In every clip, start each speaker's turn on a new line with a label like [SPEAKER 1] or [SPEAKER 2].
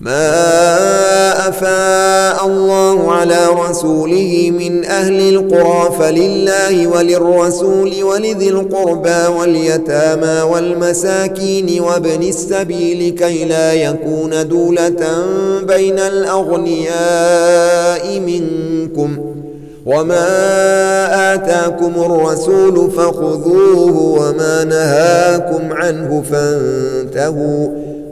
[SPEAKER 1] ما أفاء الله على رسوله من أهل القرى فلله وللرسول ولذي القربى واليتامى والمساكين وابن السبيل كي لا يكون دولة بين الأغنياء منكم وما آتاكم الرسول فخذوه وما نهاكم عنه فانتهوا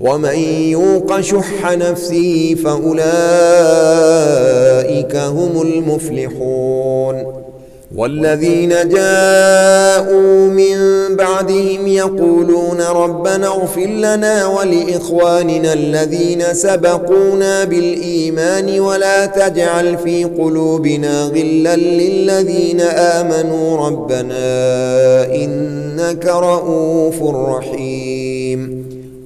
[SPEAKER 1] ومن يوق شح نفسه فأولئك هم المفلحون والذين جاءوا من بعدهم يقولون ربنا اغفر لنا ولإخواننا الذين سبقونا بالإيمان ولا تجعل في قلوبنا غلا للذين آمنوا ربنا إنك رؤوف رحيم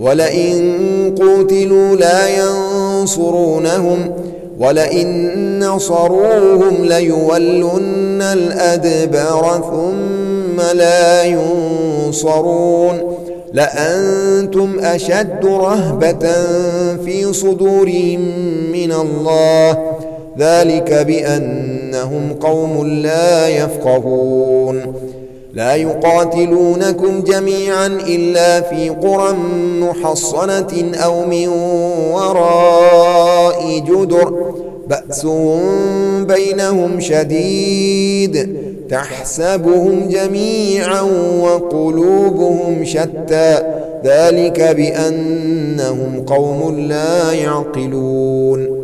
[SPEAKER 1] ولئن قتلوا لا ينصرونهم ولئن نصروهم ليولن الأدبار ثم لا ينصرون لأنتم أشد رهبة في صدورهم من الله ذلك بأنهم قوم لا يفقهون لا يقاتلونكم جميعا إلا في قرى محصنة أو من وراء جدر بأس بينهم شديد تحسبهم جميعا وقلوبهم شتى ذلك بأنهم قوم لا يعقلون